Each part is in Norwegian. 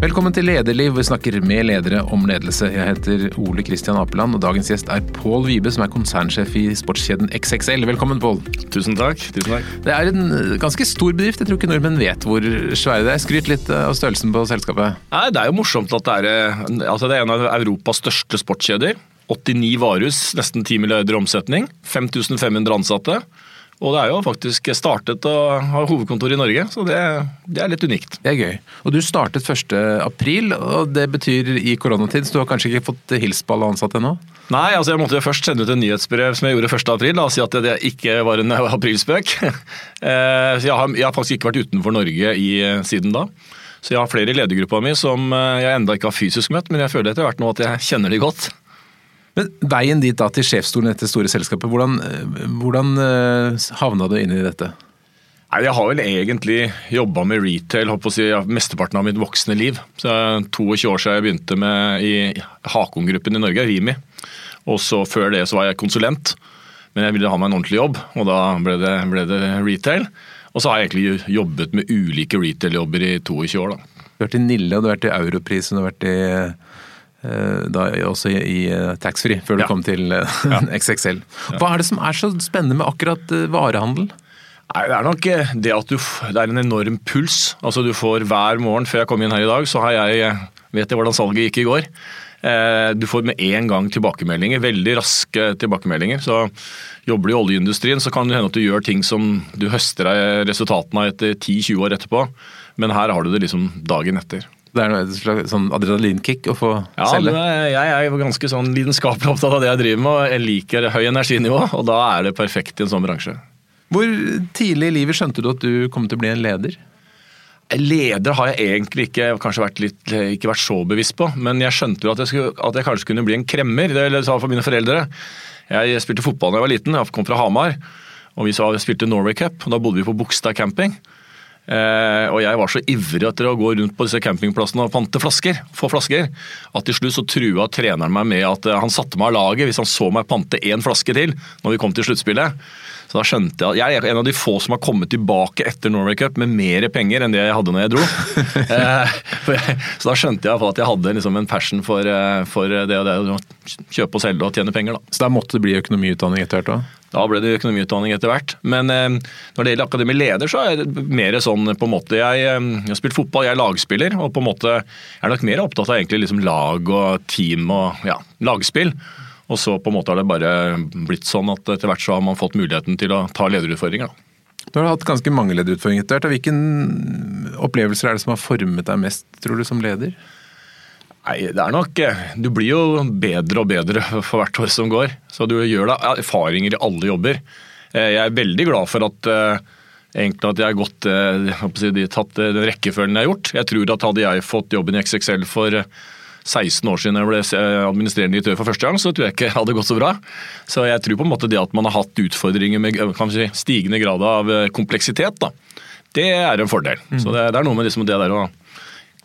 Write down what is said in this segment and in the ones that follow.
Velkommen til Lederliv, hvor vi snakker med ledere om ledelse. Jeg heter Ole Kristian Apeland, og dagens gjest er Pål Vibe, som er konsernsjef i sportskjeden XXL. Velkommen, Pål. Tusen takk. Tusen takk. Det er en eh, ganske stor bedrift. Jeg tror ikke nordmenn vet hvor svære det er. Skryt litt av størrelsen på selskapet. Nei, Det er jo morsomt at det er, eh, altså det er en av Europas største sportskjeder. 89 varehus, nesten 10 milliarder omsetning. 5500 ansatte. Og det er jo faktisk startet å ha hovedkontor i Norge, så det, det, er litt unikt. Det er gøy. Og du startet 1. april, og det betyr i koronatid, så du har kanskje ikke fått hilst på alle ansatte ennå? Nei, altså jeg måtte jo først sende ut en nyhetsbrev som jeg gjorde 1. april, og si at det ikke var en aprilspøk. Eh, jeg har, jeg har, faktisk ikke vært utenfor Norge i, siden da. Så jeg har flere i ledergruppa mi som eh, jeg enda ikke har fysisk møtt, men jeg føler etter hvert nå at jeg kjenner de godt. Men Veien dit da til sjefsstolen etter store selskapet, hvordan, hvordan uh, havna du inn i dette? Nei, Jeg har vel egentlig jobba med retail å si, mesteparten av mitt voksne liv. Så 22 år siden jeg begynte med i Hakon-gruppen i Norge, Rimi. Og så Før det så var jeg konsulent, men jeg ville ha meg en ordentlig jobb, og da ble det, ble det retail. Og så har jeg egentlig jobbet med ulike retail-jobber i 22 år. da. Du har vært i Nille, og du har vært i Europris, og du har vært i Eh, da også i eh, taxfree, før du ja. kom til eh. XXL. Hva er det som er så spennende med akkurat varehandel? Nei, Det er nok det at du, det er en enorm puls. Altså Du får hver morgen før jeg kom inn her i dag, så har jeg vet jeg hvordan salget gikk i går. Du får med en gang tilbakemeldinger, veldig raske tilbakemeldinger. Så Jobber du i oljeindustrien, så kan det hende at du gjør ting som du høster resultatene av etter 10-20 år etterpå. Men her har du det liksom dagen etter. Det er et slags sånn adrenalinkick å få ja, selge? Ja, jeg er ganske sånn lidenskapelig opptatt av det jeg driver med. og Jeg liker høy energinivå, og da er det perfekt i en sånn bransje. Hvor tidlig i livet skjønte du at du kom til å bli en leder? Leder har jeg egentlig ikke, kanskje vært litt, ikke vært så bevisst på, men jeg skjønte jo at jeg, skulle, at jeg kanskje kunne bli en kremmer. Det sa for mine foreldre. Jeg spilte fotball da jeg var liten, jeg kom fra Hamar. og Vi spilte Norway Cup, og da bodde vi på Bogstad camping. Eh, og jeg var så ivrig etter å gå rundt på disse campingplassene og pante flasker, få flasker, at til slutt så trua treneren meg med at eh, han satte meg av laget hvis han så meg pante én flaske til når vi kom til sluttspillet. Så da skjønte Jeg at jeg er en av de få som har kommet tilbake etter Norway Cup med mer penger enn det jeg hadde når jeg dro. Eh, så da skjønte jeg at jeg hadde liksom en passion for, for det å kjøpe og selge og tjene penger. Da. Så da måtte det bli økonomiutdanning etter hvert òg? Da ble det økonomiutdanning etter hvert. Men eh, når det gjelder akademi leder, så er det mer sånn på en måte Jeg, eh, jeg har spilt fotball, jeg er lagspiller, og på en måte jeg er nok mer opptatt av egentlig liksom lag og team og ja, lagspill. Og så på en måte har det bare blitt sånn at etter hvert så har man fått muligheten til å ta lederutfordringer. Du har hatt ganske mange lederutfordringer etter hvert. Hvilke opplevelser er det som har formet deg mest, tror du, som leder? Nei, det er nok eh, Du blir jo bedre og bedre for hvert år som går. Så du gjør deg erfaringer i alle jobber. Eh, jeg er veldig glad for at, eh, egentlig at jeg har gått, si, tatt den rekkefølgen jeg har gjort. Jeg tror at Hadde jeg fått jobben i XXL for 16 år siden jeg ble administrerende direktør for første gang, så tror jeg ikke det hadde gått så bra. Så jeg tror på en måte det at man har hatt utfordringer med si, stigende grad av kompleksitet, da, det er en fordel. Mm. Så det, det, er noe med liksom det der å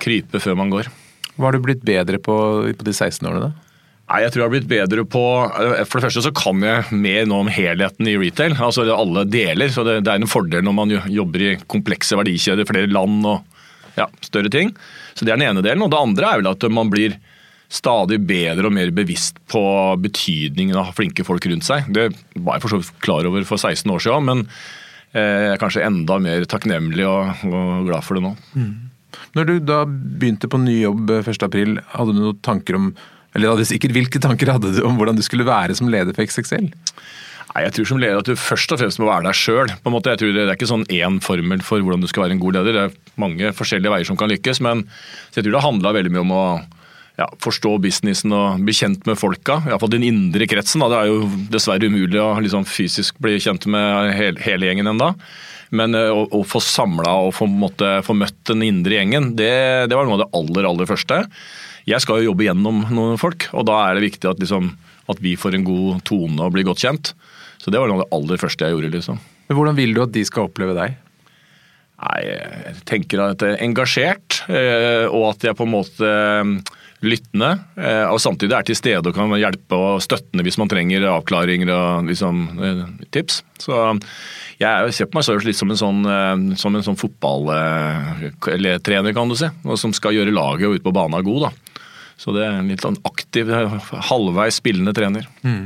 krype før man går. Hva har du blitt bedre på på de 16 årene? da? Nei, jeg tror jeg har blitt bedre på eh, For det første så kan jeg mer nå om helheten i retail. altså Alle deler. så Det, det er en fordel når man jobber i komplekse verdikjeder, flere land og ja, større ting. Så Det er den ene delen. og Det andre er vel at man blir stadig bedre og mer bevisst på betydningen av flinke folk rundt seg. Det var jeg for så vidt klar over for 16 år siden, men eh, jeg er kanskje enda mer takknemlig og, og glad for det nå. Mm. Når du da begynte på ny jobb 1.4, eh, hadde du noen tanker om eller hadde sikkert, Hvilke tanker hadde du om hvordan du skulle være som leder for XXL? Nei, jeg tror som leder at du først og fremst må være deg sjøl. Det er ikke sånn én formel for hvordan du skal være en god leder. Det er mange forskjellige veier som kan lykkes. Men jeg tror det handla veldig mye om å ja, forstå businessen og bli kjent med folka. Iallfall den indre kretsen. Da. Det er jo dessverre umulig å liksom fysisk bli kjent med hele, hele gjengen ennå. Men eh, å, å få samla og få, måtte, få, møtt den indre gjengen, det, det, var noe av det aller, aller første. Jeg skal jo jobbe gjennom noen folk, og da er det viktig at, liksom, at vi får en god tone og blir godt kjent. Så det var noe av det aller første jeg gjorde. liksom. Men Hvordan vil du at de skal oppleve deg? Nei, Jeg tenker at jeg er engasjert, eh, og at jeg på en måte lyttende, eh, og samtidig er til stede og kan hjelpe og støttende hvis man trenger avklaringer og liksom, eh, tips. Så jeg ser på meg selv litt som en sånn, som en sånn fotballtrener, kan du si, som skal gjøre laget ut på banen god. da. Så det er en litt sånn aktiv, halvveis spillende trener. Mm.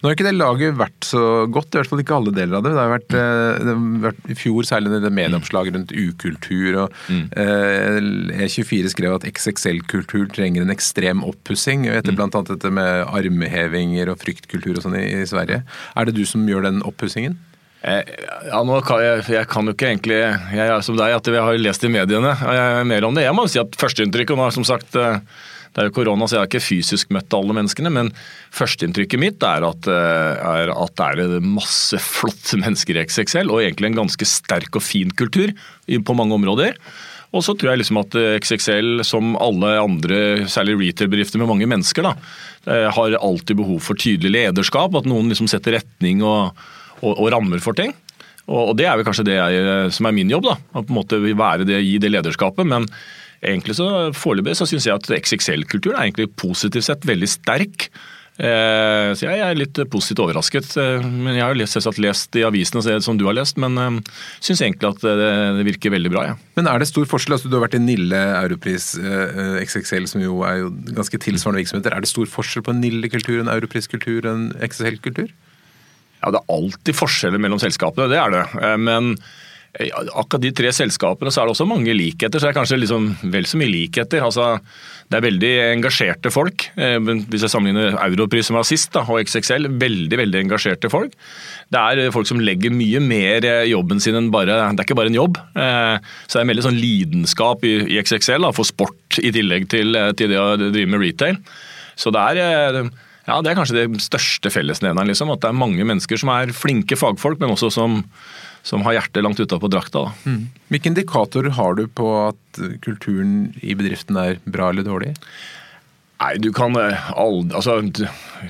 Nå har ikke det laget vært så godt, i hvert fall ikke alle deler av det. Det har vært, eh, det har vært I fjor særlig det medieoppslaget rundt ukultur. og mm. eh, E24 skrev at XXL-kultur trenger en ekstrem oppussing. Etter mm. bl.a. dette med armhevinger og fryktkultur og sånn i, i, Sverige. Er det du som gjør den oppussingen? Eh, ja, nå kan jeg, jeg, kan jo ikke egentlig Jeg er som deg, at jeg har lest i mediene jeg, mer om det. Jeg må si at førsteinntrykket nå, som sagt det er jo korona, så jeg har ikke fysisk møtt alle menneskene, men førsteinntrykket mitt er at, eh, er at, det er masse flotte mennesker i XXL, og egentlig en ganske sterk og fin kultur på mange områder. Og så tror jeg liksom at eh, XXL, som alle andre, særlig retail-bedrifter med mange mennesker, da, eh, har alltid behov for tydelig lederskap. At noen liksom setter retning og, og, og rammer for ting. Og, det er vel kanskje det jeg, som er min jobb. da, Å på en måte være det, gi det lederskapet. men egentlig så Foreløpig så syns jeg at XXL-kulturen er egentlig positivt sett veldig sterk. Eh, så jeg er litt positivt overrasket. Eh, men Jeg har jo selvsagt lest i avisene som du har lest, men eh, syns egentlig at det virker veldig bra. Ja. Men er det stor forskjell? Altså, du har vært i Nille Europris XXL, som jo er jo ganske tilsvarende virksomheter. Er det stor forskjell på en Nille-kultur, en Europris-kultur en XXL-kultur? Ja, Det er alltid forskjeller mellom selskapene, det er det. Men akkurat de tre selskapene så er det også mange likheter. så det er kanskje liksom vel så mye likheter. Altså, det er veldig engasjerte folk. Eh, hvis jeg sammenligner Europris som var sist, da, og XXL, veldig veldig engasjerte folk. Det er folk som legger mye mer eh, jobben sin enn bare Det er ikke bare en jobb. Eh, så det er en veldig sånn lidenskap i, XXL da, for sport i tillegg til, til det å drive med retail. Så det er ja, det er kanskje det største fellesnevneren. Liksom, at det er mange mennesker som er flinke fagfolk, men også som som har hjertet langt utapå drakta. Mm. Hvilke indikatorer har du på at kulturen i bedriften er bra eller dårlig? Nei, du kan eh, aldri Altså,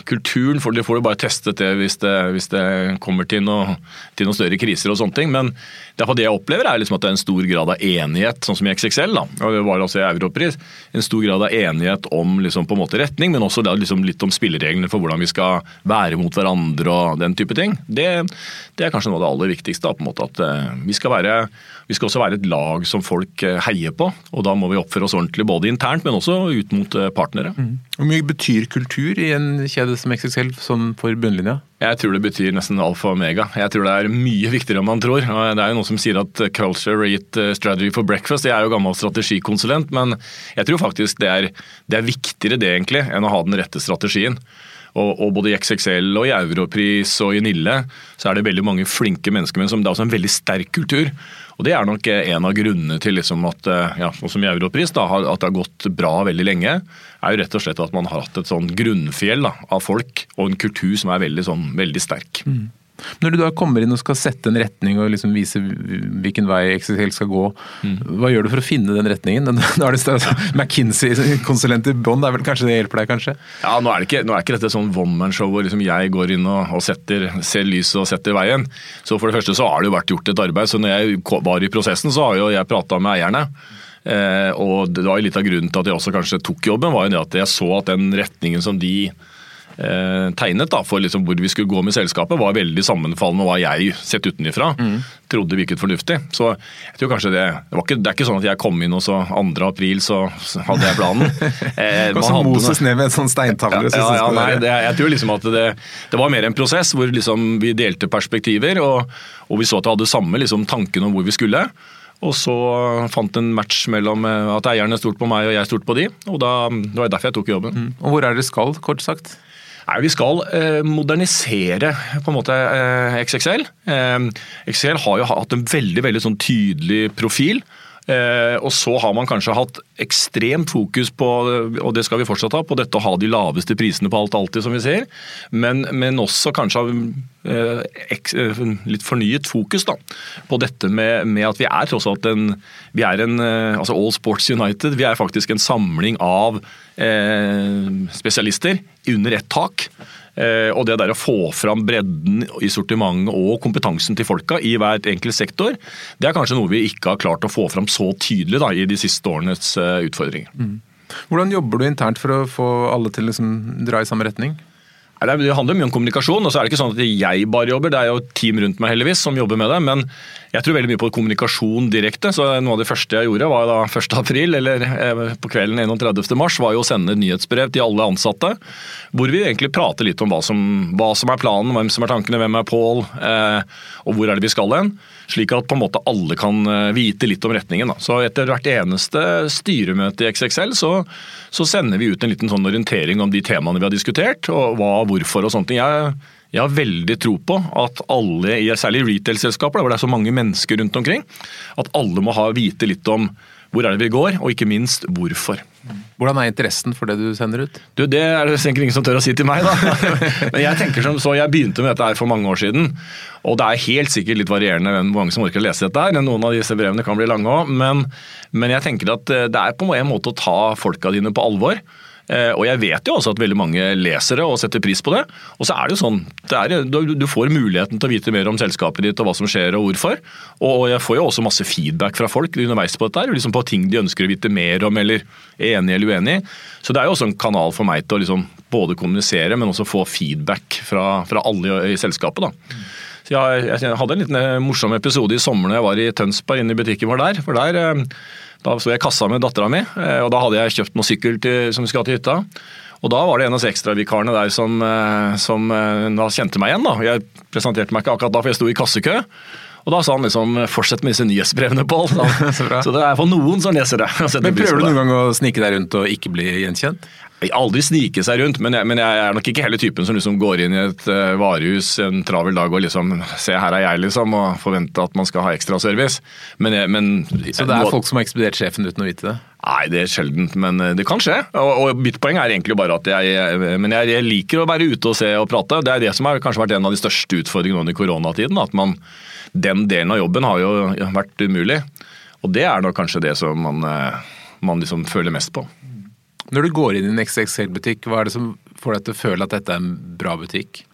kulturen får, får du bare testet det hvis det, hvis det kommer til, noe, til, noen større kriser og sånne ting. Men derfor det jeg opplever, er liksom at det er en stor grad av enighet, sånn som i XXL. da, og det var altså i Europris, En stor grad av enighet om liksom, på en måte retning, men også liksom, litt om spillereglene for hvordan vi skal være mot hverandre og den type ting. Det, det er kanskje noe av det aller viktigste. Da, på en måte, at uh, vi, skal være, vi skal også være et lag som folk uh, heier på. og Da må vi oppføre oss ordentlig både internt, men også ut mot partnere. Mm. Hvor mye betyr kultur i en kjede som XXL sånn for bunnlinja? Jeg tror det betyr nesten alfa og omega. Jeg tror det er mye viktigere enn man tror. Det er jo noen som sier at culture eat eh, strategy for breakfast. Jeg er jo gammel strategikonsulent, men jeg tror faktisk det er, det er viktigere det egentlig enn å ha den rette strategien. Og, og, både i XXL og i Europris og i Nille så er det veldig mange flinke mennesker, men som, det er også en veldig sterk kultur. Og Det er nok en av grunnene til liksom at eh, ja, som i Europris, da, at det har gått bra veldig lenge. er jo rett og slett at man har hatt et sånn grunnfjell da, av folk og en kultur som er veldig, sånn, veldig sterk. Mm. Når du da kommer inn og skal sette en retning og liksom vise hvilken vei XXL skal gå, mm. hva gjør du for å finne den retningen? Altså, McKinsey-konsulent i bånn, kanskje det hjelper deg, kanskje? Ja, Nå er det ikke, er ikke dette sånn one man-show hvor liksom jeg går inn og, og setter, ser lyset og setter veien. Så For det første så har det jo vært gjort et arbeid. så Når jeg var i prosessen, så har jo jeg prata med eierne. Eh, og det var jo Litt av grunnen til at jeg også kanskje tok jobben, var jo det at jeg så at den retningen som de tegnet da, for liksom hvor vi skulle gå med selskapet, var veldig sammenfallende med hva jeg, sett utenfra, mm. trodde virket fornuftig. Så jeg tror kanskje det det, ikke, det er ikke sånn at jeg kom inn og så 2. april så hadde jeg planen. Eh, Kom som Moses ned med en sånn steintavle. Ja, ja, ja, nei, det, jeg tror liksom at det, det, var mer en prosess hvor liksom vi delte perspektiver, og, og vi så at vi hadde samme liksom, tanken om hvor vi skulle. Og så fant en match mellom eh, at eierne stolte på meg og jeg stolte på de. og da, Det var derfor jeg tok jobben. Mm. Og Hvor er det skal, kort sagt? Nei, Vi skal eh, modernisere på en måte eh, XXL. Eh, XXL har jo hatt en veldig, veldig sånn tydelig profil. Og så har man kanskje hatt ekstremt fokus på, og det skal vi fortsatt ha, på dette å ha de laveste prisene på alt alltid, som vi ser. Men, men også kanskje litt fornyet fokus da, på dette med, med, at vi er tross alt en, vi er en eh, altså All Sports United. Vi er faktisk en samling av eh, spesialister under ett tak. Eh, og det der å få fram bredden i sortimentet og kompetansen til folka i hver enkelt sektor, det er kanskje noe vi ikke har klart å få fram så tydelig da, i de siste årenes eh, utfordringer. Mm. Hvordan jobber du internt for å få alle til å liksom dra i samme retning? Det handler mye om kommunikasjon. og så er Det ikke sånn at jeg bare jobber, det er jo team rundt meg heldigvis som jobber med det. Men jeg tror veldig mye på kommunikasjon direkte. så Noe av det første jeg gjorde var da 1. april, eller eh, på kvelden 31. mars, var jo å sende et nyhetsbrev til alle ansatte. Hvor vi egentlig prater litt om hva som, hva som er planen, hvem som er tankene, hvem er Pål, eh, og hvor er det vi skal hen. Slik at på en måte alle kan eh, vite litt om retningen. Da. Så Etter hvert eneste styremøte i XXL så, så, sender vi ut en liten sånn orientering om de temaene vi har diskutert, og hva, hvorfor og sånne ting. Jeg, jeg har veldig tro på at alle, særlig i retail-selskaper, hvor det er så mange mennesker rundt omkring, at alle må ha, vite litt om hvor er det vi går, og ikke minst hvorfor. Hvordan er interessen for det du sender ut? Du, Det er det sikkert ingen som tør å si til meg, da. Men jeg tenker som så, jeg begynte med dette her for mange år siden. Og det er helt sikkert litt varierende hvem mange som orker å lese dette. her. Noen av disse brevene kan bli lange òg. Men, men jeg tenker at det er på en måte å ta folka dine på alvor. Eh, og jeg vet jo også at veldig mange leser det og setter pris på det. Og så er det jo sånn, det er, du får muligheten til å vite mer om selskapet ditt og hva som skjer og hvorfor. Og jeg får jo også masse feedback fra folk underveis på dette, liksom på ting de ønsker å vite mer om eller er enig eller uenig i. Så det er jo også en kanal for meg til å liksom både kommunisere, men også få feedback fra, fra alle i, selskapet. da. Så jeg, jeg, hadde en liten eh, morsom episode i sommer når jeg var i Tønsberg, inne i butikken vår der. for der eh, da sto jeg i kassa med dattera mi, eh, og da hadde jeg kjøpt noen sykkel til, som vi skulle ha til hytta. Og da var det en av ekstravikarene der som, eh, som eh, da kjente meg igjen. da. Jeg presenterte meg ikke akkurat da, for jeg sto i kassekø. Og da sa han liksom 'fortsett med disse nyhetsbrevene, Pål'. Så, så, det er for noen som leser det. Men Prøver du noen gang å snike deg rundt og ikke bli gjenkjent? Aldri snike seg rundt, men jeg, men jeg, er nok ikke heller typen som liksom går inn i et uh, varehus en travel dag og liksom Se, her er jeg, liksom, og forvente at man skal ha ekstraservice. Men, men Så det er folk som har ekspedert sjefen uten å vite det? Nei, det er sjeldent, men eh, det kan skje. Og, og Mitt poeng er egentlig bare at jeg, men jeg, jeg, liker å være ute og se og prate. Det er det som har kanskje vært en av de største utfordringene under koronatiden. at man, Den delen av jobben har jo vært umulig. Og det er nok kanskje det som man, eh, man liksom føler mest på. Når du går inn i en XXL-butikk, hva er det som får deg til å føle at dette er en bra butikk?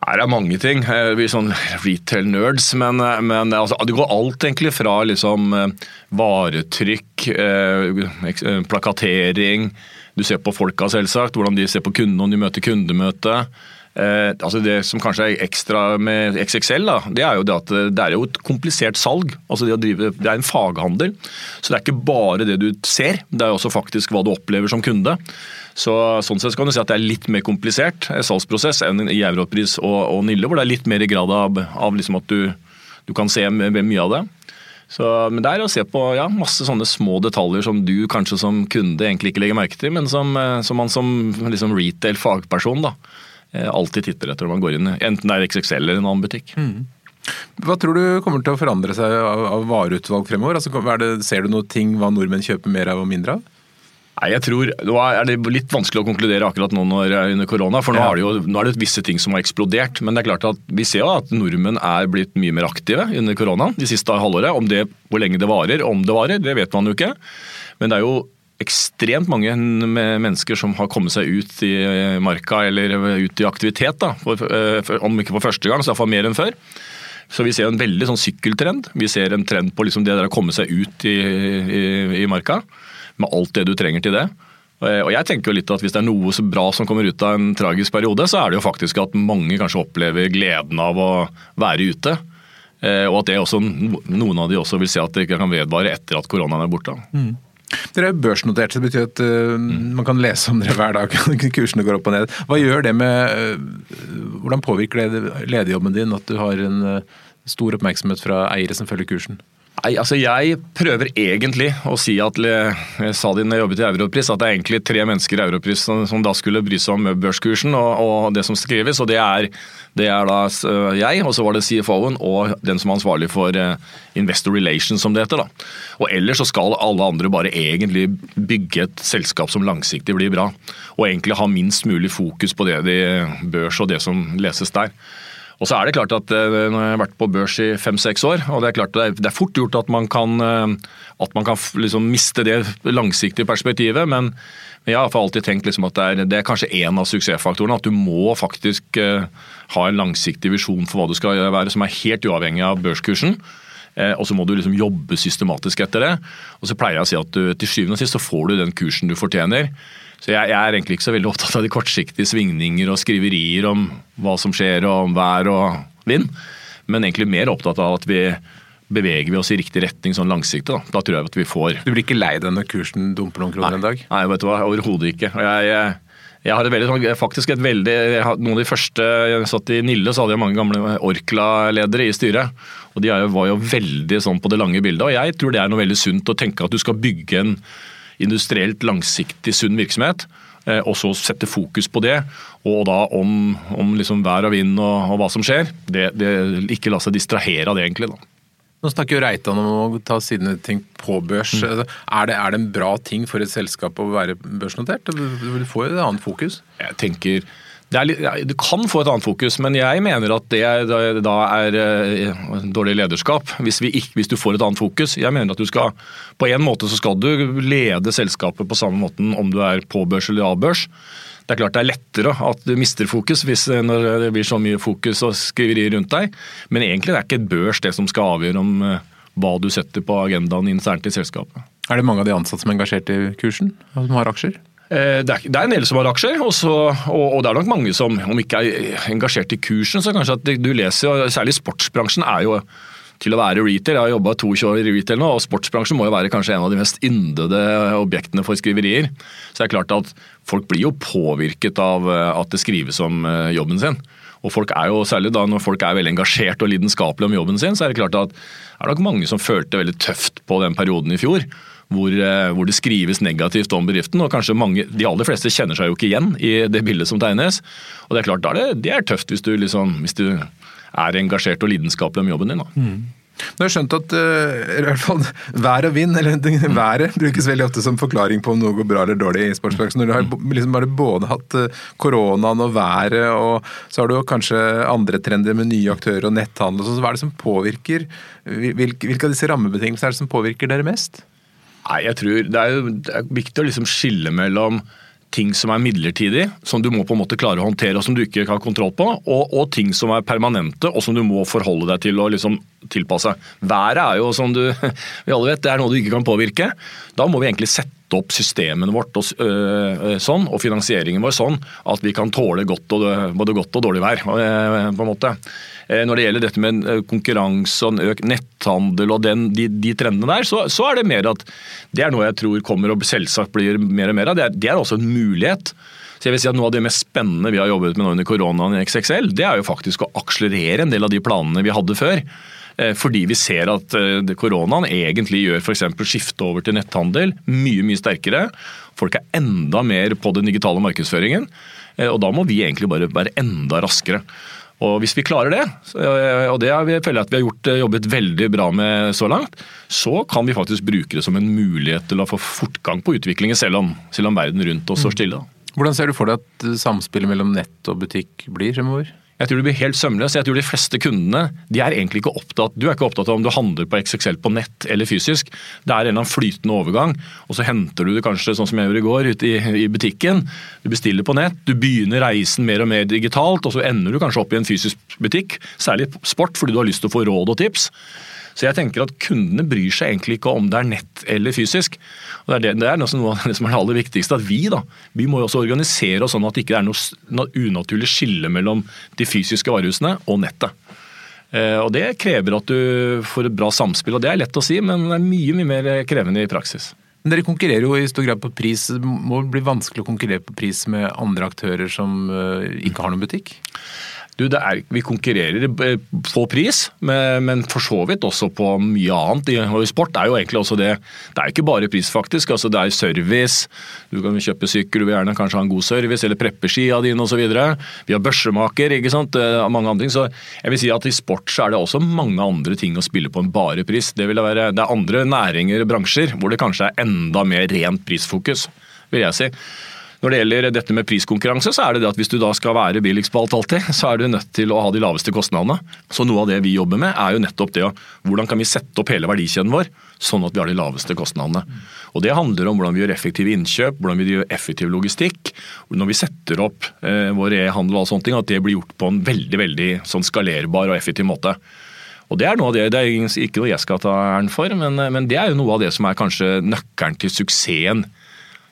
Det er mange ting. Eh, vi er sånn retail-nerds, men, eh, men altså, det går alt egentlig fra liksom eh, varetrykk, plakatering Du ser på folka, selvsagt, hvordan de ser på kundene om de møter kundemøte. Eh, altså Det som kanskje er ekstra med XXL, da, det er jo det at det er jo et komplisert salg. altså Det, drive, det er en faghandel. Så det er ikke bare det du ser, det er også faktisk hva du opplever som kunde. Så Sånn sett kan du si at det er litt mer komplisert eh, salgsprosess enn i Europris og, og Nille, hvor det er litt mer i grad av, av liksom at du, du, kan se mye av det. Så, men det er å se på ja, masse sånne små detaljer som du kanskje som kunde egentlig ikke legger merke til, men som, eh, som man som liksom retail fagperson da, Eh, alltid titter etter når man går inn, enten det er XXL eller en annen butikk. Mm. Hva tror du kommer til å forandre seg av, av vareutvalg fremover? Altså, det, ser du noe ting hva nordmenn kjøper mer av og mindre av? Nei, jeg tror, Nå er det litt vanskelig å konkludere akkurat nå når er under korona, for nå, ja. er det jo, nå er det visse ting som har eksplodert. Men det er klart at vi ser jo at nordmenn er blitt mye mer aktive under korona de siste halvåret. Om det, Hvor lenge det varer, om det varer, det vet man jo ikke. Men det er jo ekstremt mange mennesker som har kommet seg ut i marka eller ut i aktivitet. Da. Eh, om ikke for første gang, så iallfall mer enn før. Så vi ser en veldig sånn sykkeltrend. Vi ser en trend på liksom det der å komme seg ut i, i, i, marka. Med alt det du trenger til det. Og jeg tenker jo litt at Hvis det er noe så bra som kommer ut av en tragisk periode, så er det jo faktisk at mange kanskje opplever gleden av å være ute. Eh, og at også, noen av de også vil se at det ikke kan vedvare etter at koronaen er borte. Mm. Dere er børsnotert, så det betyr at uh, mm. man kan lese om dere hver dag. Kursene går opp og ned. Hva gjør det med uh, Hvordan påvirker det lederjobben din at du har en uh, stor oppmerksomhet fra eiere som følger kursen? Nei, altså Jeg prøver egentlig å si at jeg sa det når jeg jobbet i Europris, at det er egentlig tre mennesker i Europris som, da skulle bry seg om børskursen og, og, det som skrives. og Det er, det er da jeg, og så var det CFO-en og den som er ansvarlig for Investor Relations, som det heter. da. Og Ellers så skal alle andre bare egentlig bygge et selskap som langsiktig blir bra. Og egentlig ha minst mulig fokus på det de børs og det som leses der. Og så er det klart at når Nå har jeg vært på børs i fem-seks år, og det er klart det er fort gjort at man kan, eh, at man kan liksom miste det langsiktige perspektivet. men jeg har alltid tenkt liksom at det er, det er, kanskje en av suksessfaktorene. At du må faktisk uh, ha en langsiktig visjon for hva du skal være, som er helt uavhengig av børskursen. Eh, og så må du liksom jobbe systematisk etter det. Og så pleier jeg å si at du, til syvende og sist så får du den kursen du fortjener. Så jeg, jeg, er egentlig ikke så veldig opptatt av de kortsiktige svingninger og skriverier om hva som skjer og om vær og vind, men egentlig mer opptatt av at vi beveger vi oss i riktig retning sånn langsiktig. Da. da tror jeg at vi får Du blir ikke lei deg når kursen dumper noen kroner nei, en dag? Nei, vet du hva, overhodet ikke. Jeg jeg har et veldig, sånn, faktisk et veldig, Noen av de første jeg satt i Nille, så hadde jeg mange gamle Orkla-ledere i styret. og De var jo veldig sånn på det lange bildet. og Jeg tror det er noe veldig sunt å tenke at du skal bygge en industrielt langsiktig sunn virksomhet. Eh, og så sette fokus på det. Og da om, om liksom vær og vind og, og hva som skjer. Det, det, ikke la seg distrahere av det, egentlig. da. Nå snakker jo Reitan om å ta sine ting på børs. Mm. Altså, er, det, er, det, en bra ting for et selskap å være børsnotert? Du får jo et annet fokus. Jeg tenker Litt, du kan få et annet fokus, men jeg mener at det da er uh, dårlig lederskap. Hvis, ikke, hvis, du får et annet fokus. Jeg mener at du skal På en måte så skal du lede selskapet på samme måten om du er på børs eller av børs. Det er klart det er lettere at du mister fokus hvis, eh, når det blir så mye fokus og skriveri rundt deg, men egentlig er det ikke et børs det som skal avgjøre om uh, hva du setter på agendaen internt i selskapet. Er det mange av de ansatte som er engasjert i kursen, som har aksjer? Eh, det er, en del som har aksjer, også, og, og, det er nok mange som, om ikke er engasjert i kursen, så kanskje at du leser, særlig sportsbransjen er jo til å være retail. Jeg har jobba 22 år i retail nå, og sportsbransjen må jo være kanskje en av de mest yndede objektene for skriverier. Så det er klart at folk blir jo påvirket av eh, at det skrives om eh, jobben sin. Og folk er jo, særlig da når folk er veldig engasjert og lidenskapelige om jobben sin, så er det klart at det er nok mange som følte veldig tøft på den perioden i fjor. Hvor, eh, hvor, det skrives negativt om bedriften. og kanskje mange, De aller fleste kjenner seg jo ikke igjen i det bildet som tegnes. og Det er klart, det, det er tøft hvis du, liksom, hvis du er engasjert og lidenskapelig om jobben din. Da. Mm. Du har skjønt at uh, i hvert fall vær og vind, eller været, brukes veldig ofte som forklaring på om noe går bra eller dårlig i sportsbransjen. Du har liksom bare både hatt uh, koronaen og været, og så har du kanskje andre trender med nye aktører og netthandel. Og Så hva er det som påvirker? Hvilke av disse rammebetingelsene er det som påvirker dere mest? Nei, jeg tror Det er, jo, det er viktig å liksom skille mellom ting som er midlertidig, som du må på en måte klare å håndtere og som du ikke har kontroll på, og, og ting som er permanente og som du må forholde deg til og liksom tilpasse. Været er jo, som du, vi alle vet, det er noe du ikke kan påvirke. Da må vi egentlig sette opp systemene vårt og, øh, sånn, og finansieringen vår sånn at vi kan tåle godt og, både godt og dårlig vær. Øh, på en måte. Eh, når det gjelder dette med konkurranse og økt netthandel og den, de, de, trendene der, så, så, er det mer at det er noe jeg tror kommer og selvsagt blir mer og mer av. Det er, det er også en mulighet. Så jeg vil si at Noe av det mest spennende vi har jobbet med nå under koronaen i XXL, det er jo faktisk å akselerere en del av de planene vi hadde før. Eh, fordi vi ser at eh, koronaen egentlig gjør f.eks. skifte over til netthandel mye mye sterkere. Folk er enda mer på den digitale markedsføringen. Og da må vi egentlig bare være enda raskere. Og Hvis vi klarer det, og det føler jeg at vi har gjort, eh, jobbet veldig bra med så langt, så kan vi faktisk bruke det som en mulighet til å få fortgang på utviklingen, selv om, selv om verden rundt oss står stille. Hvordan ser du for deg at samspillet mellom nett og butikk blir fremover? Jeg tror du blir helt sømløs. Jeg tror de fleste kundene de er egentlig ikke opptatt Du er ikke opptatt av om du handler på XXL på nett eller fysisk. Det er en eller annen flytende overgang, og så henter du det kanskje sånn som jeg gjorde i går, ute i, i, butikken. Du bestiller på nett, du begynner reisen mer og mer digitalt, og så ender du kanskje opp i en fysisk butikk. Særlig sport, fordi du har lyst til å få råd og tips. Så jeg tenker at kundene bryr seg egentlig ikke om det er nett eller fysisk. Og Det er, det, det er noe av det som er det aller viktigste. At vi da, vi må jo også organisere oss sånn at det ikke er noe unaturlig skille mellom de fysiske varehusene og nettet. Eh, og Det krever at du får et bra samspill. og Det er lett å si, men det er mye mye mer krevende i praksis. Men Dere konkurrerer jo i stor grad på pris. Det må bli vanskelig å konkurrere på pris med andre aktører som eh, ikke har noen butikk? Du, er, Vi konkurrerer på pris, men for så vidt også på mye annet. Og Sport er jo egentlig også det. Det er ikke bare pris, faktisk. Altså, det er service. Du kan kjøpe sykkel, du vil gjerne kanskje ha en god service, eller preppe skia dine osv. Vi har børsemaker, ikke sant. Mange andre ting. Så jeg vil si at i sport så er det også mange andre ting å spille på enn bare pris. Det, være, det er andre næringer og bransjer hvor det kanskje er enda mer rent prisfokus, vil jeg si. Når det gjelder dette med priskonkurranse, så er det det at hvis du da skal være billigst på alt alltid, så er du nødt til å ha de laveste kostnadene. Så noe av det vi jobber med, er jo nettopp det å hvordan kan vi sette opp hele verdikjeden vår sånn at vi har de laveste kostnadene. Og Det handler om hvordan vi gjør effektive innkjøp, hvordan vi gjør effektiv logistikk. Når vi setter opp eh, vår e-handel og sånne ting, at det blir gjort på en veldig veldig sånn skalerbar og effektiv måte. Og Det er noe av det, det er ikke noe jeg skal ta æren for, men, men, det er jo noe av det som er kanskje nøkkelen til suksessen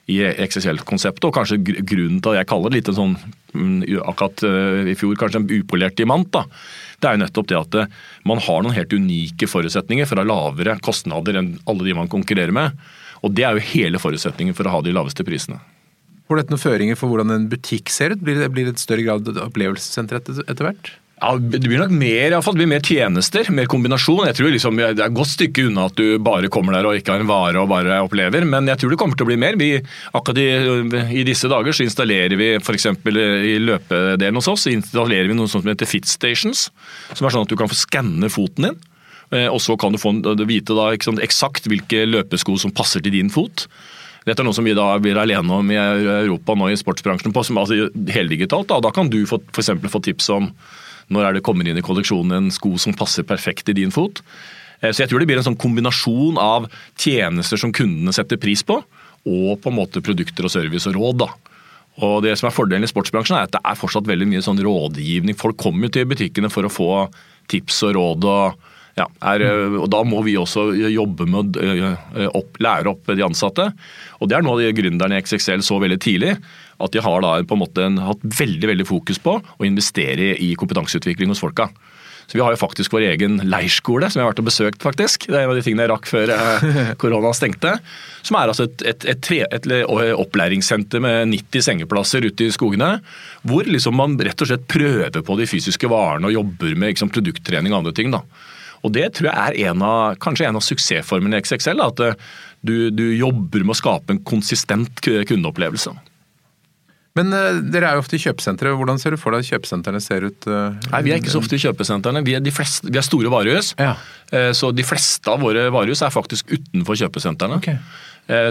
i XXL-konseptet, og kanskje grunnen til at jeg kaller det litt en sånn mm, akkurat eh, i fjor kanskje en upolert diamant, da. Det er jo nettopp det at eh, man har noen helt unike forutsetninger for å ha lavere kostnader enn alle de man konkurrerer med. Og Det er jo hele forutsetningen for å ha de laveste prisene. Får dette noen føringer for hvordan en butikk ser ut? Blir det, blir det et større grad opplevelsessenter etter, etter hvert? Ja, Det blir nok mer, i fall, det blir mer tjenester, mer kombinasjon. Jeg tror liksom, Det er et godt stykke unna at du bare kommer der og ikke har en vare og bare opplever, men jeg tror det kommer til å bli mer. Vi, akkurat i, i disse dager så installerer vi f.eks. i løpedelen hos oss installerer vi noe som heter Fit Stations. Som er sånn at du kan få skanne foten din. Eh, og så kan du få vite da, sant, eksakt hvilke løpesko som passer til din fot. Dette er noe som vi da blir alene om i Europa nå i sportsbransjen på, som altså heldigitalt. Da. da kan du f.eks. få tips om når er det kommer inn i kolleksjonen en sko som passer perfekt i din fot. Eh, så jeg tror det blir en sånn kombinasjon av tjenester som kundene setter pris på, og på en måte produkter og service og råd. da. Og det som er Fordelen i sportsbransjen er at det er fortsatt veldig mye sånn rådgivning. Folk kommer jo til butikkene for å få tips og råd. og ja, er, og Da må vi også jobbe med å eh, opp, lære opp de ansatte. Og Det er noe av de gründerne i XXL så veldig tidlig. At de har da på en måte hatt veldig veldig fokus på å investere i kompetanseutvikling hos folka. Så Vi har jo faktisk vår egen leirskole, som jeg har vært og besøkt. faktisk. Det er en av de tingene jeg rakk før eh, korona stengte. Som er altså et, et, et, et, opplæringssenter med 90 sengeplasser ute i skogene. Hvor liksom man rett og slett prøver på de fysiske varene og jobber med liksom, produkttrening og andre ting. da. Og Det tror jeg er en av, kanskje en av suksessformene i XXL. At eh, du, du jobber med å skape en konsistent kundeopplevelse. Men uh, dere er jo ofte i kjøpesentre. Hvordan ser du for deg at kjøpesentrene ser ut? Uh, Nei, Vi er ikke så ofte i kjøpesentrene. Vi er, fleste, vi er store varehus. Ja. Uh, så de fleste av våre varehus er faktisk utenfor kjøpesentrene. Okay.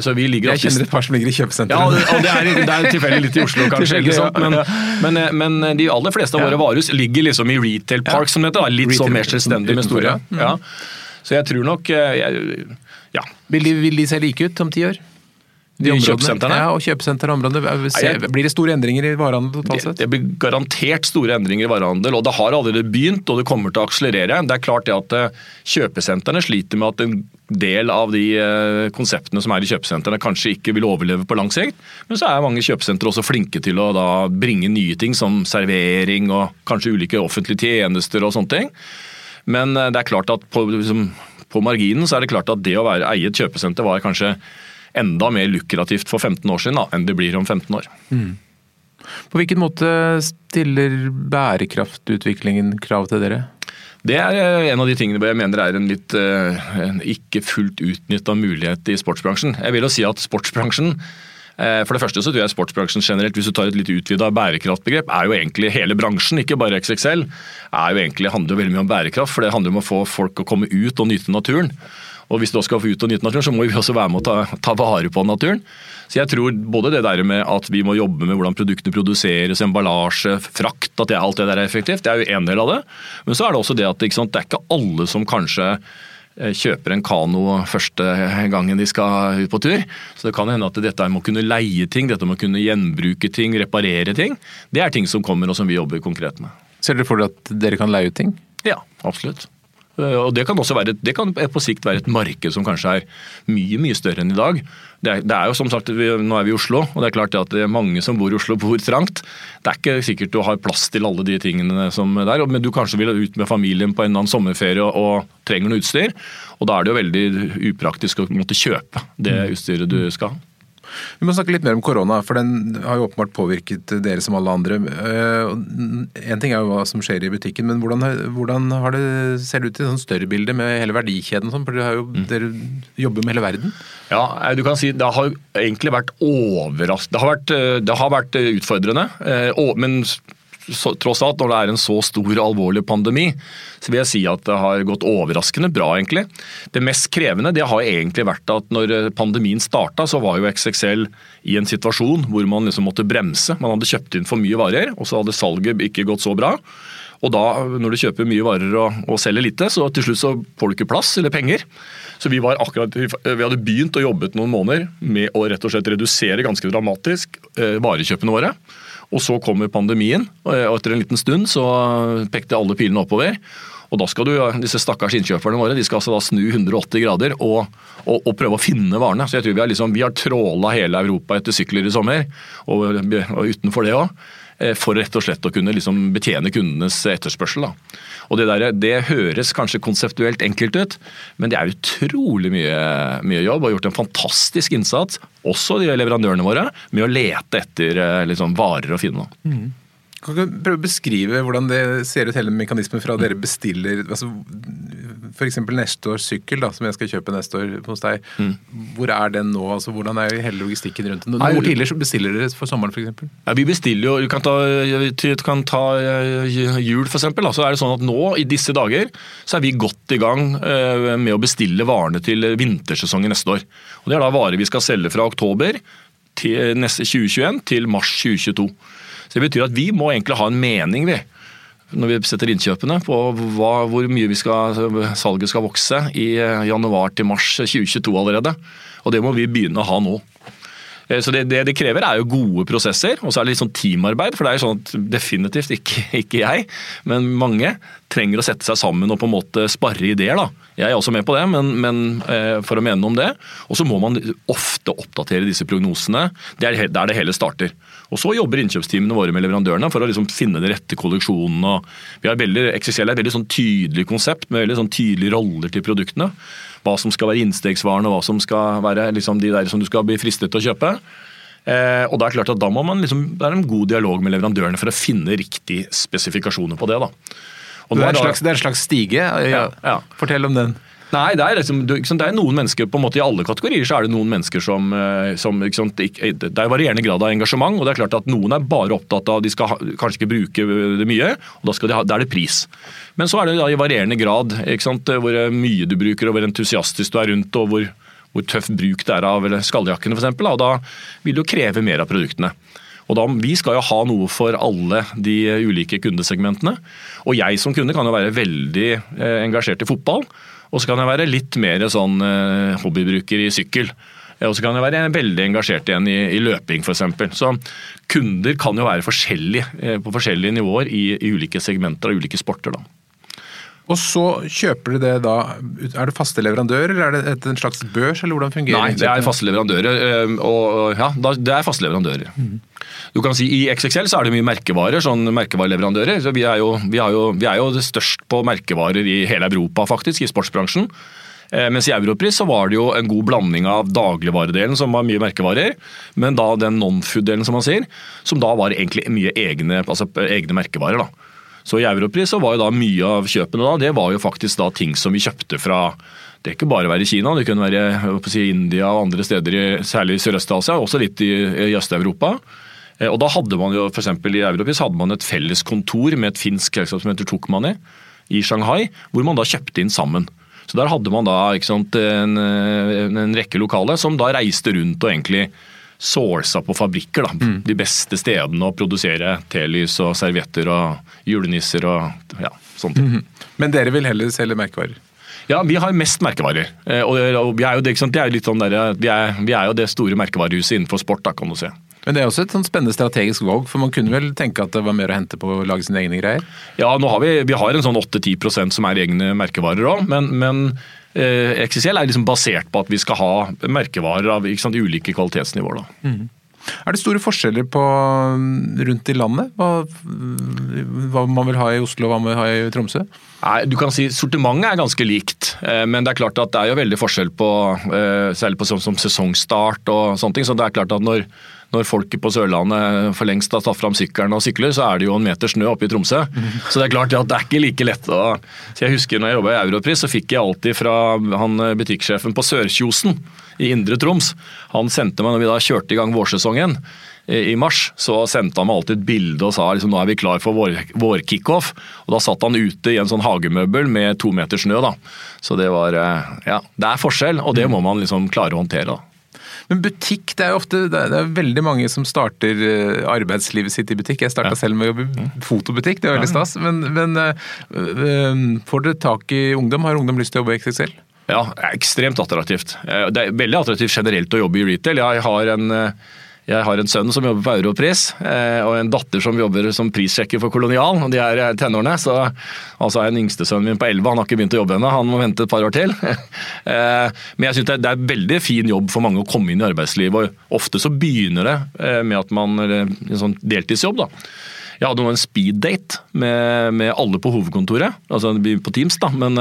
Så vi ligger Jeg kjenner et par som ligger i kjøpesenteret. Ja, og det er, det er tilfeldig litt i Oslo, kanskje. ikke sant? Men, men, men, de aller fleste av våre varehus ligger liksom i retail park, som det heter. Litt sånn mer selvstendig med store. Ja. Så jeg tror nok jeg, ja. Vil de, vil de se like ut om ti år? De kjøpesentrene? Ja, og kjøpesenterområdene. Blir det store endringer i varehandel totalt sett? Det, det, blir garantert store endringer i varehandel, og det har allerede begynt og det kommer til å akselerere. Det er klart det at eh, kjøpesentrene sliter med at en del av de eh, konseptene som er i kjøpesentrene kanskje ikke vil overleve på lang sikt. Men så er mange kjøpesentre også flinke til å bringe nye ting som servering og kanskje ulike offentlige tjenester og sånne ting. Men eh, det er klart at på, liksom, på marginen så er det klart at det å være eie et kjøpesenter var kanskje enda mer lukrativt for 15 år siden da, enn det blir om 15 år. Mm. På hvilken måte stiller bærekraftutviklingen krav til dere? Det er eh, en av de tingene jeg mener er en litt eh, en ikke fullt utnytta mulighet i sportsbransjen. Jeg vil jo si at sportsbransjen eh, for det første så tror jeg sportsbransjen generelt, hvis du tar et litt utvida bærekraftbegrep, er jo egentlig hele bransjen, ikke bare XXL. er jo egentlig, handler veldig mye om bærekraft, for det handler om å få folk å komme ut og nyte naturen. Og hvis du skal få ut og nyte naturen, så må vi også være med å ta, ta, vare på naturen. Så jeg tror både det der med at vi må jobbe med hvordan produktene produseres, emballasje, frakt, at det, alt det der er effektivt, det er jo en del av det. Men så er det også det at sant, det er ikke alle som kanskje eh, kjøper en kano første gangen de skal ut på tur. Så det kan hende at dette med å kunne leie ting, dette med å kunne gjenbruke ting, reparere ting, det er ting som kommer og som vi jobber konkret med. Ser dere for dere at dere kan leie ut ting? Ja, absolutt. Eh, og Det kan også være, det kan på sikt være et marked som kanskje er mye mye større enn i dag. Det er, det er jo som sagt, Nå er vi i Oslo, og det er klart at det er mange som bor i Oslo bor trangt. Det er ikke sikkert du har plass til alle de tingene som er der, men du kanskje vil ut med familien på en eller annen sommerferie og, og trenger noe utstyr. og Da er det jo veldig upraktisk å måtte kjøpe det utstyret du skal ha. Vi må snakke litt mer om korona, for den har jo åpenbart påvirket dere som alle andre. Eh, en ting er jo hva som skjer i butikken, men hvordan, hvordan har det, ser det ut i et sånn større bilde med hele verdikjeden? Sånn, for dere, jo, mm. dere jobber med hele verden? Ja, eh, du kan si Det har egentlig vært overraskende. Det eh, det har vært utfordrende. Men så, tross alt, når det er en så stor og alvorlig pandemi, så vil jeg si at det har gått overraskende bra, egentlig. Det mest krevende det har egentlig vært at når pandemien starta, så var jo XXL i en situasjon hvor man liksom måtte bremse. Man hadde kjøpt inn for mye varer, og så hadde salget ikke gått så bra. Og da, når du kjøper mye varer og, og selger lite, så til slutt så får du ikke plass eller penger. Så vi, akkurat, vi hadde begynt å jobbe noen måneder med å rett og slett redusere ganske dramatisk eh, varekjøpene våre. Og så kommer pandemien, og etter en liten stund så pekte alle pilene oppover. Og da skal du, disse stakkars innkjøperne våre de skal altså da snu 180 grader og, og, og prøve å finne varene. Så jeg tror Vi har, liksom, vi har tråla hele Europa etter sykler i sommer, og, og utenfor det òg. For rett og slett å kunne liksom betjene kundenes etterspørsel. Da. Og det, der, det høres kanskje konseptuelt enkelt ut, men det er utrolig mye, mye jobb. Og gjort en fantastisk innsats, også de leverandørene våre, med å lete etter liksom, varer å finne. Mm. Kan du prøve å beskrive hvordan det ser ut, hele mekanismen fra dere bestiller altså F.eks. neste års sykkel, da, som jeg skal kjøpe neste år hos deg. Mm. Hvor er den nå? altså Hvordan er hele logistikken rundt den? Hvor tidligere bestiller dere for sommeren f.eks.? Ja, vi bestiller jo, Du kan ta, du kan ta eh, jul f.eks. Så er det sånn at nå, i disse dager, så er vi godt i gang eh, med å bestille varene til vintersesongen neste år. Og Det er da varer vi skal selge fra oktober til neste 2021 til mars 2022. Så Det betyr at vi må egentlig ha en mening, vi. Når vi setter innkjøpene på hva, hvor mye skal, salget skal vokse i eh, januar til mars 2022 allerede. Og det må vi begynne å ha nå. Eh, så det, det, det, krever er jo gode prosesser, og så er det litt sånn teamarbeid. For det er jo sånn at definitivt ikke, ikke, jeg, men mange trenger å sette seg sammen og på en måte sparre ideer. da. Jeg er også med på det, men, men eh, for å mene noe om det. Og så må man ofte oppdatere disse prognosene. Det er der det hele starter. Og Så jobber innkjøpsteamene våre med leverandørene for å liksom finne den rette kolleksjonen. og vi har veldig, XXL er et veldig sånn tydelig konsept med veldig sånn tydelige roller til produktene hva som skal være innstegsvarene, og hva som skal være liksom, de der som du skal bli fristet til å kjøpe. Eh, og Da er det klart at da må man liksom, det er en god dialog med leverandørene for å finne riktig spesifikasjoner på det. da. Det er, slags, det, er en slags stige. Ja, ja. Fortell om den. Nei, det er, liksom, det er, noen mennesker på en måte I alle kategorier så er det noen mennesker som, eh, som sant, Det er varierende grad av engasjement. og det er klart at Noen er bare opptatt av de skal kanskje ikke bruke det mye, og da, de ha, da er det pris. Men så er det i varierende grad sant, hvor mye du bruker, og hvor entusiastisk du er rundt, og hvor, hvor tøff bruk det er av skalljakkene f.eks. Og da vil jo kreve mer av produktene. Og da, Vi skal jo ha noe for alle de ulike kundesegmentene. Og jeg som kunde kan jo være veldig eh, engasjert i fotball. Og så kan jeg være litt mer sånn eh, hobbybruker i sykkel. Og så kan jeg være veldig engasjert igjen i, i løping f.eks. Så kunder kan jo være forskjellige eh, på forskjellige nivåer i, i ulike segmenter av ulike sporter. da. Og så kjøper du det da Er det faste leverandører, eller er det en slags børs, eller hvordan fungerer det? Nei, det er faste leverandører. Og ja, det er faste leverandører. Mm. Du kan si I XXL så er det mye merkevarer, sånn merkevareleverandører. så vi er, jo, vi, jo, vi er jo størst på merkevarer i hele Europa, faktisk, i sportsbransjen. Eh, mens i Europris så var det jo en god blanding av dagligvaredelen, som var mye merkevarer, men da den non-food-delen, som man sier, som da var egentlig mye egne, altså egne merkevarer. da. Så i Europris så var jo da mye av kjøpene da, det var jo faktisk da ting som vi kjøpte fra det ikke bare være Kina, det kunne være si, India og andre steder, særlig i Sørøst-Asia, også litt i, i Øst-Europa. Eh, og da hadde man jo, for I Europris hadde man et felles kontor med et finsk selskap som heter Tokmani i Shanghai, hvor man da kjøpte inn sammen. Så Der hadde man da sant, en, en, rekke lokale som da reiste rundt og egentlig sourca på fabrikker. Da. Mm. De beste stedene å produsere telys og servietter og julenisser og ja, sånne ting. Mm. Men dere vil heller selge merkevarer? Ja, vi har mest merkevarer. Eh, og vi er jo det, det er sånn der, vi, er, vi er, jo det store merkevarehuset innenfor sport, da, kan du se. Men det er også et sånn spennende strategisk valg, for man kunne vel tenke at det var mer å hente på å lage sine egne greier? Ja, har vi, vi har en sånn 8-10% som er egne merkevarer òg, men, men XXL er liksom basert på at vi skal ha merkevarer av sant, ulike kvalitetsnivåer. Mm. Er det store forskjeller på mm, rundt i landet? Hva, hva, man vil ha i Oslo og hva man vil ha i Tromsø? Nei, du kan si Sortimentet er ganske likt, eh, men det er klart at det er jo veldig forskjell på eh, særlig på sånn som sesongstart og sånne ting. så det er klart at når når folket på Sørlandet for lengst har tatt fram sykkelen og sykler, så er det jo en meter snø oppe i Tromsø. Mm. Så det er klart at det er ikke like lett å Så Jeg husker når jeg jobba i Europris, så fikk jeg alltid fra han butikksjefen på Sørkjosen i Indre Troms. Han sendte meg når vi da kjørte i gang vårsesongen i mars, så sendte han meg alltid et bilde og sa liksom, nå er vi klar for vår, vår kickoff. Og da satt han ute i en sånn hagemøbel med to meter snø. da. Så det var eh, Ja, det er forskjell, og det må man liksom klare å håndtere. da. Men butikk, det er jo ofte det er, veldig mange som starter eh, arbeidslivet sitt i butikk. Jeg starta ja. selv med å jobbe i mm. fotobutikk, det var veldig stas. Men, men uh, får dere tak i ungdom? Har ungdom lyst til å jobbe i XXL? Ja, ekstremt attraktivt. Det er veldig attraktivt generelt å jobbe i retail. Jeg har en Jeg har en sønn som jobber på Europris, eh, og en datter som jobber som prissjekker for Kolonial. og De er tenårene. så altså er den yngste sønnen min på 11, han har ikke begynt å jobbe ennå. Han må vente et par år til. Eh, men jeg synes det er en veldig fin jobb for mange å komme inn i arbeidslivet. og Ofte så begynner det eh, med at man en sånn deltidsjobb. da. Jeg hadde nå en speeddate med, med alle på hovedkontoret, altså på Teams, da, men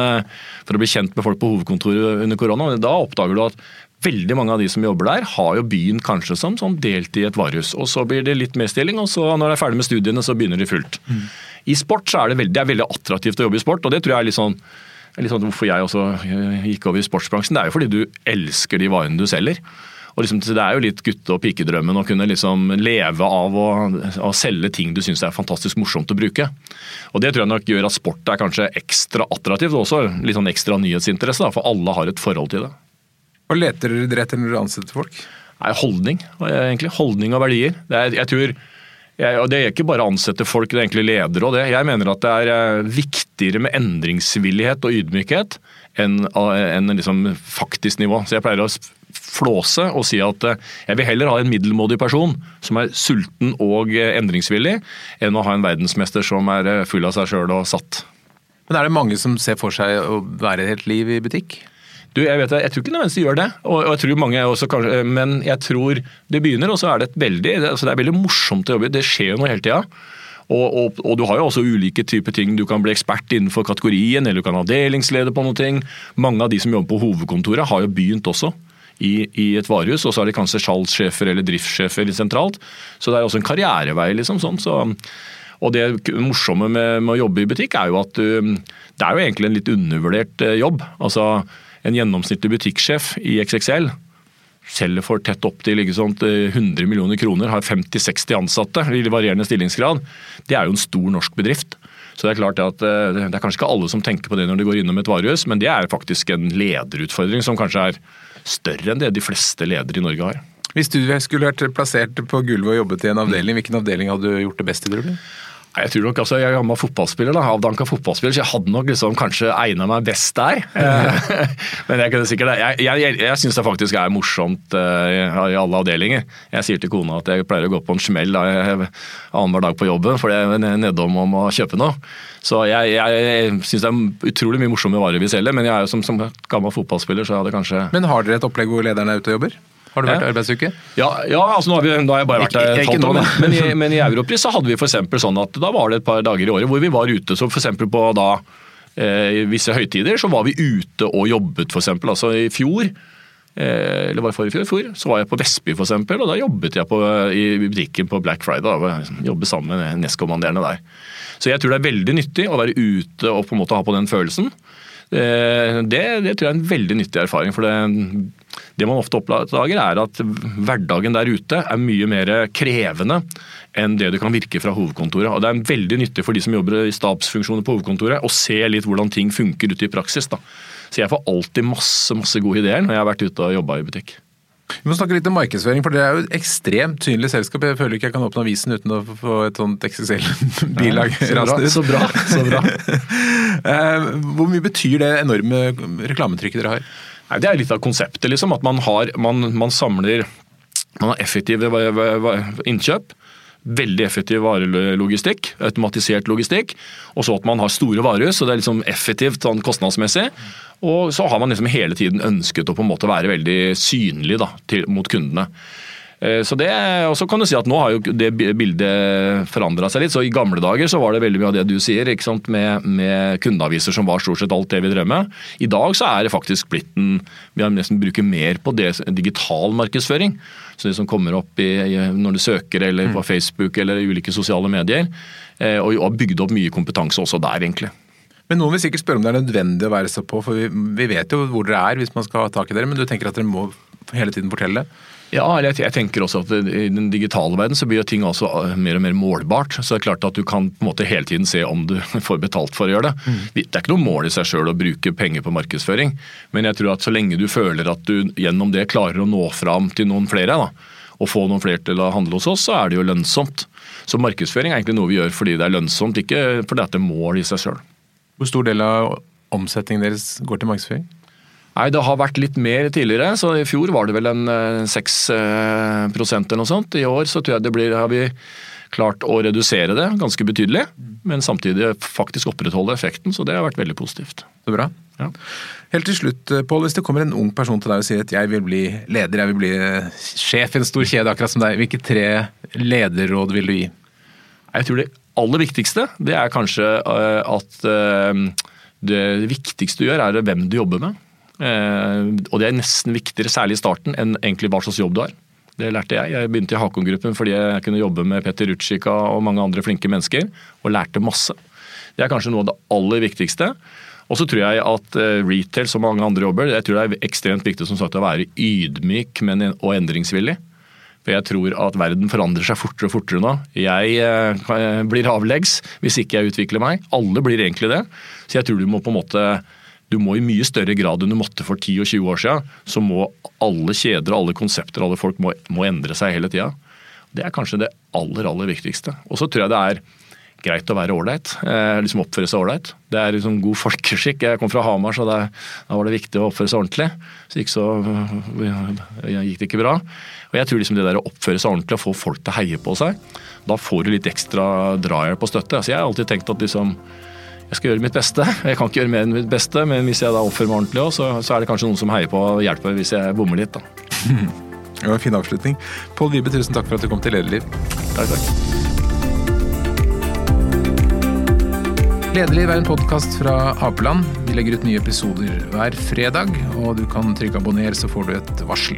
for å bli kjent med folk på hovedkontoret under korona. Da oppdager du at Veldig mange av de som jobber der, har jo begynt kanskje som sånn delt i et varehus. og Så blir det litt mer stilling, og så når de er ferdig med studiene, så begynner de fullt. Mm. I sport så er det veldig, det er veldig attraktivt å jobbe i sport, og det tror jeg er litt sånn, sånn hvorfor jeg også eh, gikk over i sportsbransjen. Det er jo fordi du elsker de varene du selger. Liksom, Det er jo litt gutte- og pikedrømmen å kunne liksom leve av å, å selge ting du syns er fantastisk morsomt å bruke. Og Det tror jeg nok gjør at sport er kanskje ekstra attraktivt, og også litt sånn ekstra nyhetsinteresse, da, for alle har et forhold til det. Hva leter dere etter når dere ansetter folk? Nei, Holdning, egentlig. Holdning og verdier. Det er, jeg tror, jeg, og det er ikke bare å ansette folk, det er egentlig ledere og det. Jeg mener at det er eh, viktigere med endringsvillighet og ydmykhet enn, eh, enn liksom faktisk nivå. Så jeg pleier å flåse og si at eh, jeg vil heller ha en middelmådig person som er sulten og endringsvillig, enn å ha en verdensmester som er full av seg sjøl og satt. Men Er det mange som ser for seg å være et helt liv i butikk? Du, jeg, vet, jeg tror ikke nødvendigvis de gjør det, og, og, jeg tror mange også kanskje, men jeg tror det begynner, og så er det et veldig, altså det er veldig morsomt å jobbe Det skjer jo noe hele tida. Og, og, og, du har jo også ulike typer ting. Du kan bli ekspert innenfor kategorien, eller du kan ha avdelingsleder på noe. ting. Mange av de som jobber på hovedkontoret, har jo begynt også. I, i et varehus, og så er de kanskje salgssjefer eller driftssjefer sentralt. Så det er også en karrierevei. liksom sånn, så og Det morsomme med, med, å jobbe i butikk er jo at du, det er jo egentlig en litt undervurdert eh, jobb. Altså, en gjennomsnittlig butikksjef i XXL selger for tett opp til sånn, 100 millioner kroner, har 50-60 ansatte i varierende stillingsgrad. Det er jo en stor norsk bedrift. Så Det er klart at eh, det er kanskje ikke alle som tenker på det når de går innom et varehus, men det er faktisk en lederutfordring som kanskje er større enn det de fleste ledere i Norge har. Hvis du skulle vært plassert på gulvet og jobbet i en avdeling, hvilken avdeling hadde du gjort det best i? tror du? Jeg tror nok, altså, jeg er gammel fotballspiller, da, avdanka fotballspiller, så jeg hadde nok liksom kanskje egna meg best der. Men jeg kunne sikkert, jeg, jeg, jeg syns det faktisk er morsomt uh, i alle avdelinger. Jeg sier til kona at jeg pleier å gå på en smell annenhver dag på jobben for jeg er nedom om å kjøpe noe. Så jeg, jeg syns det er utrolig mye morsomme varer vi selger, men jeg er jo som, som gammel fotballspiller, så jeg hadde kanskje Men har dere et opplegg hvor lederen er ute og jobber? Har du vært ja. arbeidsuke? Ja, ja altså nå har, vi, nå har, jeg bare vært der et halvt år. Men, i, men i Europris så hadde vi for sånn at da var det et par dager i året hvor vi var ute. Så f.eks. på da eh, visse høytider så var vi ute og jobbet, f.eks. Altså i fjor eh, eller var det forrige fjor, så var jeg på Vestby for eksempel, og da jobbet jeg på, i butikken på Black Friday. Da, jobbet sammen med nestkommanderende der. Så jeg tror det er veldig nyttig å være ute og på en måte ha på den følelsen. Eh, det, det, tror jeg er en veldig nyttig erfaring. for det, det man ofte oppdager er at hverdagen der ute er mye mer krevende enn det det kan virke fra hovedkontoret. Og Det er veldig nyttig for de som jobber i stabsfunksjoner på hovedkontoret å se litt hvordan ting funker ute i praksis. Da. Så jeg får alltid masse, masse gode ideer når jeg har vært ute og jobba i butikk. Vi må snakke litt om markedsføring, for det er jo et ekstremt synlig selskap. Jeg føler ikke jeg kan åpne avisen uten å få et sånt XXL-bilag ja, så, bra, så bra. Eh, hvor mye betyr det enorme reklametrykket dere har? Nei, det er litt av konseptet, liksom. At man, har, man, man samler Man har effektive innkjøp. Veldig effektiv varelogistikk, automatisert logistikk. Og så at man har store varehus, så det er liksom effektivt sånn kostnadsmessig. Og så har man liksom hele tiden ønsket å på en måte være veldig synlig da, til, mot kundene. Eh, så det, og så kan du si at Nå har jo det bildet forandra seg litt. så I gamle dager så var det veldig mye av det du sier, ikke sant? Med, med kundeaviser som var stort sett alt det vi drev med. I dag så er det faktisk blitt en Vi har nesten bruker mer på det, digital markedsføring. Så det som kommer opp i, når du søker eller på mm. Facebook eller ulike sosiale medier. Eh, og har bygd opp mye kompetanse også der, egentlig. Men Noen vil sikkert spørre om det er nødvendig å være så på, for vi, vi vet jo hvor dere er hvis man skal ha tak i dere. Men du tenker at dere må hele tiden fortelle? Ja, eller jeg tenker også at i den digitale verden så blir ting også eh, mer og mer målbart. Så det er klart at du kan på en måte hele tiden se om du får betalt for å gjøre det. Mm. Det er ikke noe mål i seg sjøl å bruke penger på markedsføring, men jeg tror at så lenge du føler at du gjennom det klarer å nå fram til noen flere, da, og få noen flere til å handle hos oss, så er det jo lønnsomt. Så markedsføring er egentlig noe vi gjør fordi det er lønnsomt, ikke fordi det er et mål i seg sjøl. Hvor stor del av omsetningen deres går til markedsføring? Nei, det har vært litt mer tidligere. så I fjor var det vel en 6 eller noe sånt. I år så tror jeg det blir, har vi klart å redusere det ganske betydelig, men samtidig faktisk opprettholde effekten. Så det har vært veldig positivt. Det er bra. Ja. Helt til slutt, Pål, hvis det kommer en ung person til deg og sier at jeg vil bli leder, jeg vil bli sjef i en stor kjede akkurat som deg, hvilke tre lederråd vil du gi? Jeg tror det aller viktigste det er kanskje at det viktigste du gjør, er hvem du jobber med. Eh, og det er nesten viktigere, særlig i starten, enn egentlig hva slags jobb du har. Det lærte jeg. Jeg begynte i Hakon-gruppen fordi jeg kunne jobbe med Petter Rutschika og mange andre flinke mennesker, og lærte masse. Det er kanskje noe av det aller viktigste. Og så tror jeg at eh, retail, som mange andre jobber, jeg tror det er ekstremt viktig som sagt, å være ydmyk og endringsvillig. For jeg tror at verden forandrer seg fortere og fortere nå. Jeg eh, blir avleggs hvis ikke jeg utvikler meg. Alle blir egentlig det. Så jeg tror du må på en måte du må i mye større grad enn du måtte for 10 og 20 år siden, så må alle kjeder, alle konsepter, alle folk må, må endre seg hele tida. Det er kanskje det aller, aller viktigste. Og så tror jeg det er greit å være ålreit. Eh, liksom oppføre seg ålreit. Det er liksom god folkeskikk. Jeg kom fra Hamar, så da var det viktig å oppføre seg ordentlig. Så gikk, så, gikk det ikke bra. Og jeg tror liksom det der å oppføre seg ordentlig og få folk til å heie på seg, da får du litt ekstra drahjelp og støtte. Så jeg har alltid tenkt at liksom jeg skal gjøre mitt beste. Jeg kan ikke gjøre mer enn mitt beste, men hvis jeg da oppfører meg ordentlig, også, så, så, er det kanskje noen som heier på og hjelper hvis jeg bommer litt. Da. Det var en fin avslutning. Pål Vibe, tusen takk for at du kom til Lederliv. Takk, takk. Lederliv er en podkast fra Apeland. Vi legger ut nye episoder hver fredag, og du kan trykke abonner, så får du et varsel.